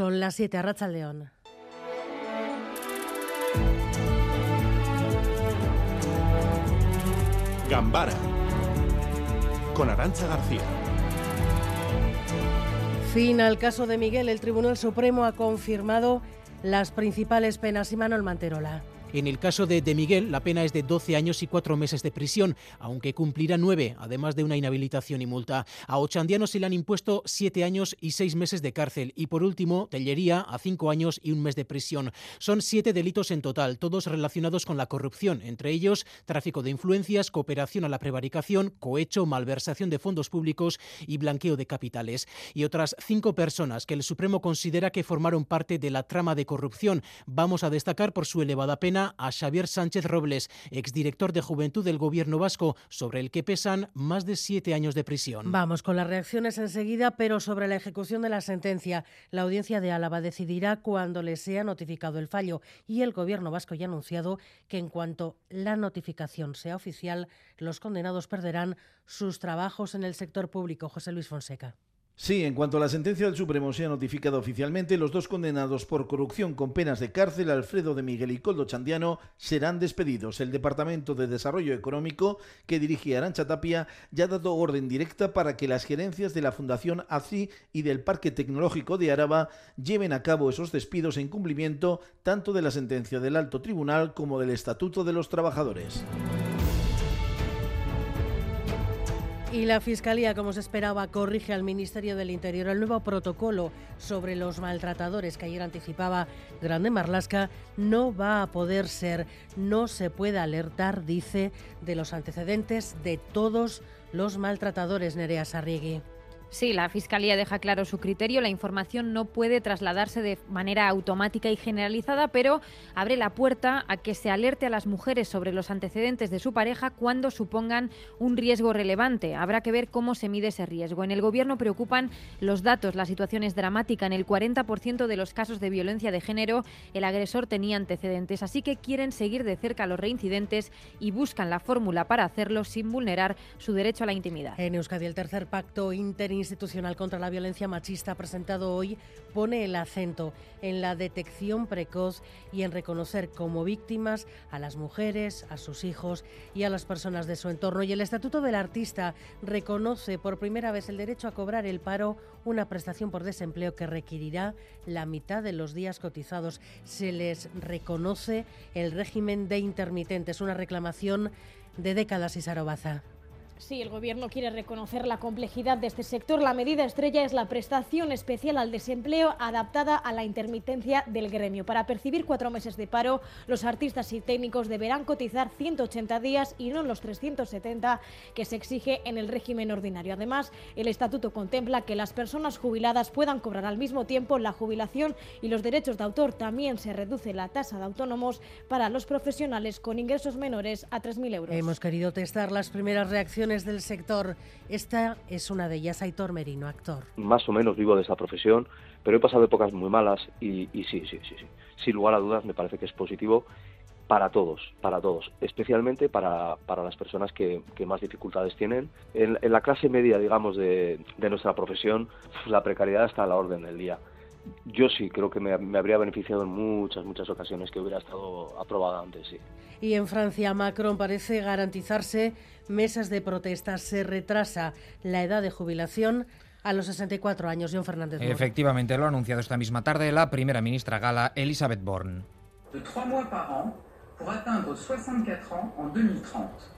Son las 7 a Racha León. Gambara con Arancha García. Fin al caso de Miguel. El Tribunal Supremo ha confirmado las principales penas y Manuel Manterola. En el caso de, de Miguel, la pena es de 12 años y 4 meses de prisión, aunque cumplirá 9, además de una inhabilitación y multa. A Ochandiano se le han impuesto 7 años y 6 meses de cárcel. Y por último, Tellería a 5 años y un mes de prisión. Son 7 delitos en total, todos relacionados con la corrupción, entre ellos tráfico de influencias, cooperación a la prevaricación, cohecho, malversación de fondos públicos y blanqueo de capitales. Y otras 5 personas que el Supremo considera que formaron parte de la trama de corrupción. Vamos a destacar por su elevada pena a Xavier Sánchez Robles, exdirector de Juventud del Gobierno Vasco, sobre el que pesan más de siete años de prisión. Vamos con las reacciones enseguida, pero sobre la ejecución de la sentencia. La audiencia de Álava decidirá cuando le sea notificado el fallo y el Gobierno vasco ya ha anunciado que en cuanto la notificación sea oficial, los condenados perderán sus trabajos en el sector público. José Luis Fonseca. Sí, en cuanto a la sentencia del Supremo se ha notificado oficialmente, los dos condenados por corrupción con penas de cárcel, Alfredo de Miguel y Coldo Chandiano, serán despedidos. El Departamento de Desarrollo Económico, que dirige Arancha Tapia, ya ha dado orden directa para que las gerencias de la Fundación ACI y del Parque Tecnológico de Áraba lleven a cabo esos despidos en cumplimiento tanto de la sentencia del Alto Tribunal como del Estatuto de los Trabajadores. Y la Fiscalía, como se esperaba, corrige al Ministerio del Interior el nuevo protocolo sobre los maltratadores que ayer anticipaba Grande Marlasca no va a poder ser, no se puede alertar, dice, de los antecedentes de todos los maltratadores, Nerea Sarriegui. Sí, la Fiscalía deja claro su criterio. La información no puede trasladarse de manera automática y generalizada, pero abre la puerta a que se alerte a las mujeres sobre los antecedentes de su pareja cuando supongan un riesgo relevante. Habrá que ver cómo se mide ese riesgo. En el Gobierno preocupan los datos. La situación es dramática. En el 40% de los casos de violencia de género, el agresor tenía antecedentes. Así que quieren seguir de cerca los reincidentes y buscan la fórmula para hacerlo sin vulnerar su derecho a la intimidad. En Euskadi, el tercer pacto interinstitucional institucional contra la violencia machista presentado hoy pone el acento en la detección precoz y en reconocer como víctimas a las mujeres, a sus hijos y a las personas de su entorno. Y el Estatuto del Artista reconoce por primera vez el derecho a cobrar el paro, una prestación por desempleo que requerirá la mitad de los días cotizados. Se les reconoce el régimen de intermitentes, una reclamación de décadas y Sarobaza. Sí, el Gobierno quiere reconocer la complejidad de este sector. La medida estrella es la prestación especial al desempleo adaptada a la intermitencia del gremio. Para percibir cuatro meses de paro, los artistas y técnicos deberán cotizar 180 días y no los 370 que se exige en el régimen ordinario. Además, el estatuto contempla que las personas jubiladas puedan cobrar al mismo tiempo la jubilación y los derechos de autor. También se reduce la tasa de autónomos para los profesionales con ingresos menores a 3.000 euros. Hemos querido testar las primeras reacciones del sector. Esta es una de ellas, Aitor Merino, actor. Más o menos vivo de esa profesión, pero he pasado épocas muy malas y, sí, sí, sí, sí. Sin lugar a dudas me parece que es positivo para todos, para todos, especialmente para, para las personas que, más dificultades tienen. En, la clase media, digamos, de, de nuestra profesión, la precariedad está a la orden del día yo sí creo que me, habría beneficiado en muchas, muchas ocasiones que hubiera estado aprobada antes, sí. Y en Francia, Macron parece garantizarse mesas de protestas. Se retrasa la edad de jubilación a los 64 años. John Fernández. Efectivamente, lo ha anunciado esta misma tarde la primera ministra gala, Elisabeth Borne.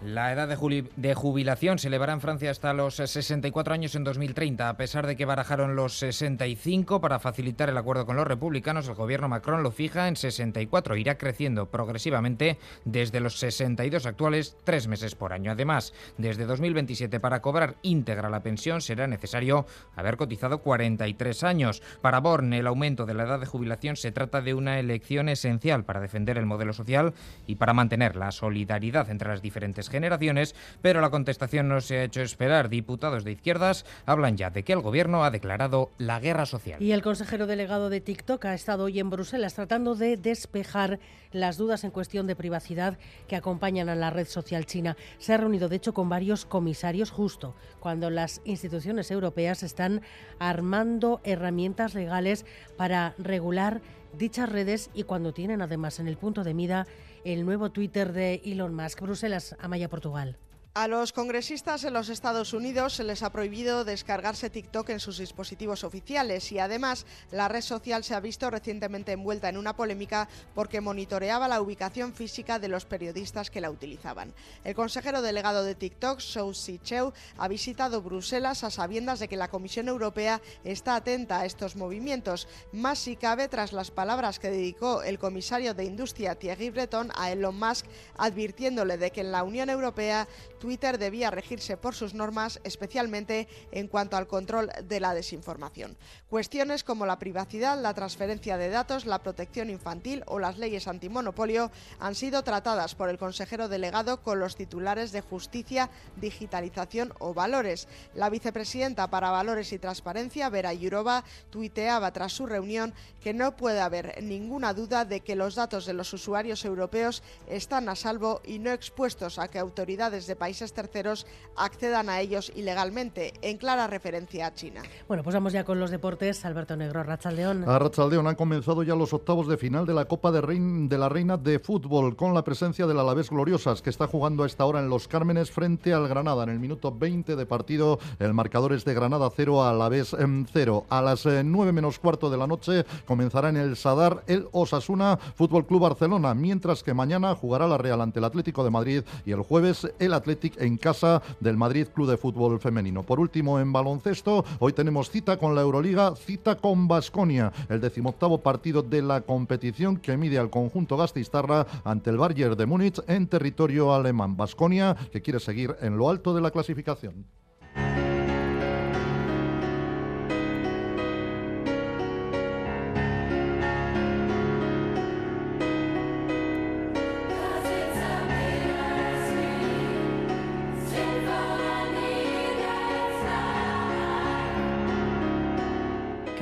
La edad de, jubilación se elevará en Francia hasta los 64 años en 2030. A pesar de que barajaron los 65 para facilitar el acuerdo con los republicanos, el gobierno Macron lo fija en 64. Irá creciendo progresivamente desde los 62 actuales, tres meses por año. Además, desde 2027 para cobrar íntegra la pensión será necesario haber cotizado 43 años. Para Borne, el aumento de la edad de jubilación se trata de una elección esencial para defender el modelo social y para mantener la solidaridad entre las diferentes generaciones, pero la contestación no se ha hecho esperar. Diputados de izquierdas hablan ya de que el gobierno ha declarado la guerra social. Y el consejero delegado de TikTok ha estado hoy en Bruselas tratando de despejar las dudas en cuestión de privacidad que acompañan a la red social china. Se ha reunido, de hecho, con varios comisarios justo cuando las instituciones europeas están armando herramientas legales para regular dichas redes y cuando tienen además en el punto de mira el nuevo Twitter de Elon Musk. Bruselas, Amaya, Portugal. A los congresistas en los Estados Unidos se les ha prohibido descargarse TikTok en sus dispositivos oficiales y además la red social se ha visto recientemente envuelta en una polémica porque monitoreaba la ubicación física de los periodistas que la utilizaban. El consejero delegado de TikTok, Shou Cheu, ha visitado Bruselas a sabiendas de que la Comisión Europea está atenta a estos movimientos, más si cabe tras las palabras que dedicó el comisario de Industria Thierry Breton a Elon Musk advirtiéndole de que en la Unión Europea Twitter debía regirse por sus normas, especialmente en cuanto al control de la desinformación. Cuestiones como la privacidad, la transferencia de datos, la protección infantil o las leyes antimonopolio han sido tratadas por el consejero delegado con los titulares de Justicia, Digitalización o Valores. La vicepresidenta para Valores y Transparencia, Vera Yurova, tuiteaba tras su reunión que no puede haber ninguna duda de que los datos de los usuarios europeos están a salvo y no expuestos a que autoridades de países países terceros accedan a ellos ilegalmente, en clara referencia a China. Bueno, pues vamos ya con los deportes. Alberto Negro, Rachaldeón. A Rachaldeón han comenzado ya los octavos de final de la Copa de, de la Reina de Fútbol, con la presencia del Alavés Gloriosas, que está jugando a esta hora en Los Cármenes frente al Granada. En el minuto 20 de partido, el marcador es de Granada 0 a Alavés 0. A las 9 eh, menos cuarto de la noche comenzará en el Sadar el Osasuna Fútbol Club Barcelona, mientras que mañana jugará la Real ante el Atlético de Madrid y el jueves el Atlético en casa del Madrid Club de Fútbol Femenino. Por último, en baloncesto, hoy tenemos cita con la Euroliga, cita con Basconia, el decimoctavo partido de la competición que mide al conjunto Gastistarra ante el Bayern de Múnich en territorio alemán. Basconia, que quiere seguir en lo alto de la clasificación.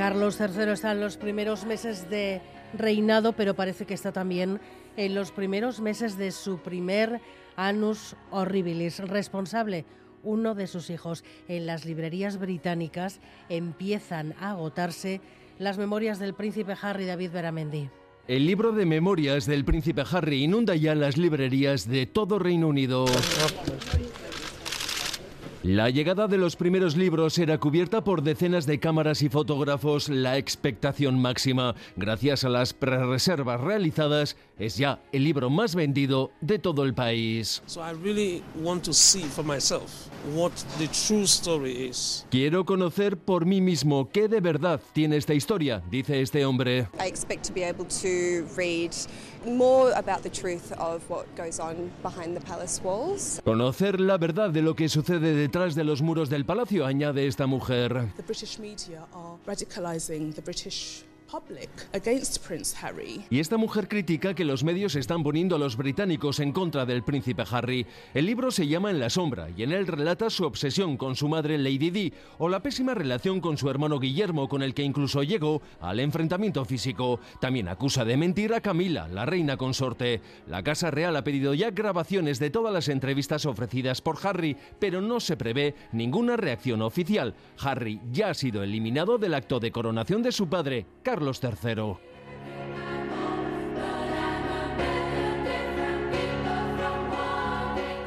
Carlos III está en los primeros meses de reinado, pero parece que está también en los primeros meses de su primer Anus Horribilis. Responsable, uno de sus hijos. En las librerías británicas empiezan a agotarse las memorias del príncipe Harry David Beramendi. El libro de memorias del príncipe Harry inunda ya las librerías de todo Reino Unido. La llegada de los primeros libros era cubierta por decenas de cámaras y fotógrafos. La expectación máxima, gracias a las prerreservas realizadas, es ya el libro más vendido de todo el país. Quiero conocer por mí mismo qué de verdad tiene esta historia, dice este hombre. Conocer la verdad de lo que sucede detrás de los muros del palacio, añade esta mujer. Y esta mujer critica que los medios están poniendo a los británicos en contra del príncipe Harry. El libro se llama En la sombra y en él relata su obsesión con su madre Lady Di o la pésima relación con su hermano Guillermo con el que incluso llegó al enfrentamiento físico. También acusa de mentir a Camila, la reina consorte. La Casa Real ha pedido ya grabaciones de todas las entrevistas ofrecidas por Harry, pero no se prevé ninguna reacción oficial. Harry ya ha sido eliminado del acto de coronación de su padre, Carlos Carlos III.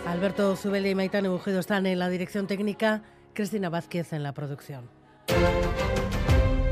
Alberto Zubeldi y Maitán Ebujedo están en la dirección técnica, Cristina Vázquez en la producción.